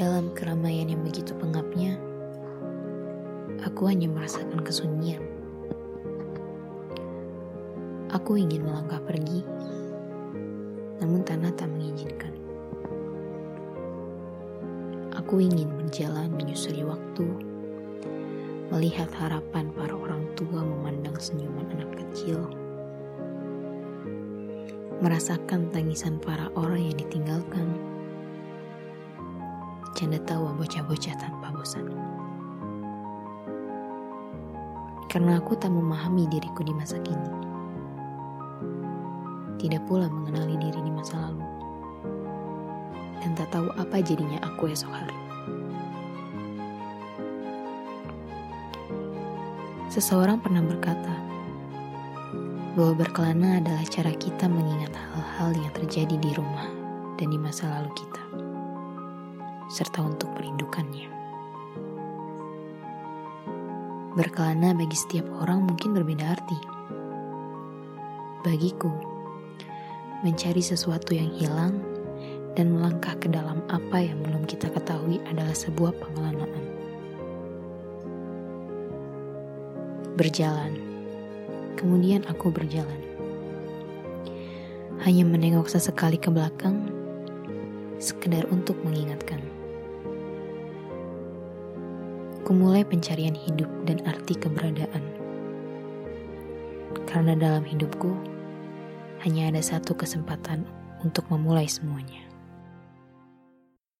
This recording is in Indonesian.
Dalam keramaian yang begitu pengapnya, aku hanya merasakan kesunyian. Aku ingin melangkah pergi, namun tanah tak mengizinkan. Aku ingin berjalan menyusuri waktu, melihat harapan para orang tua memandang senyuman anak kecil, merasakan tangisan para orang yang ditinggalkan, canda tawa bocah-bocah tanpa bosan. Karena aku tak memahami diriku di masa kini. Tidak pula mengenali diri di masa lalu. Dan tak tahu apa jadinya aku esok hari. Seseorang pernah berkata bahwa berkelana adalah cara kita mengingat hal-hal yang terjadi di rumah dan di masa lalu kita serta untuk merindukannya. Berkelana bagi setiap orang mungkin berbeda arti. Bagiku, mencari sesuatu yang hilang dan melangkah ke dalam apa yang belum kita ketahui adalah sebuah pengelanaan. Berjalan, kemudian aku berjalan. Hanya menengok sesekali ke belakang, sekedar untuk mengingatkan. Kumulai pencarian hidup dan arti keberadaan. Karena dalam hidupku hanya ada satu kesempatan untuk memulai semuanya.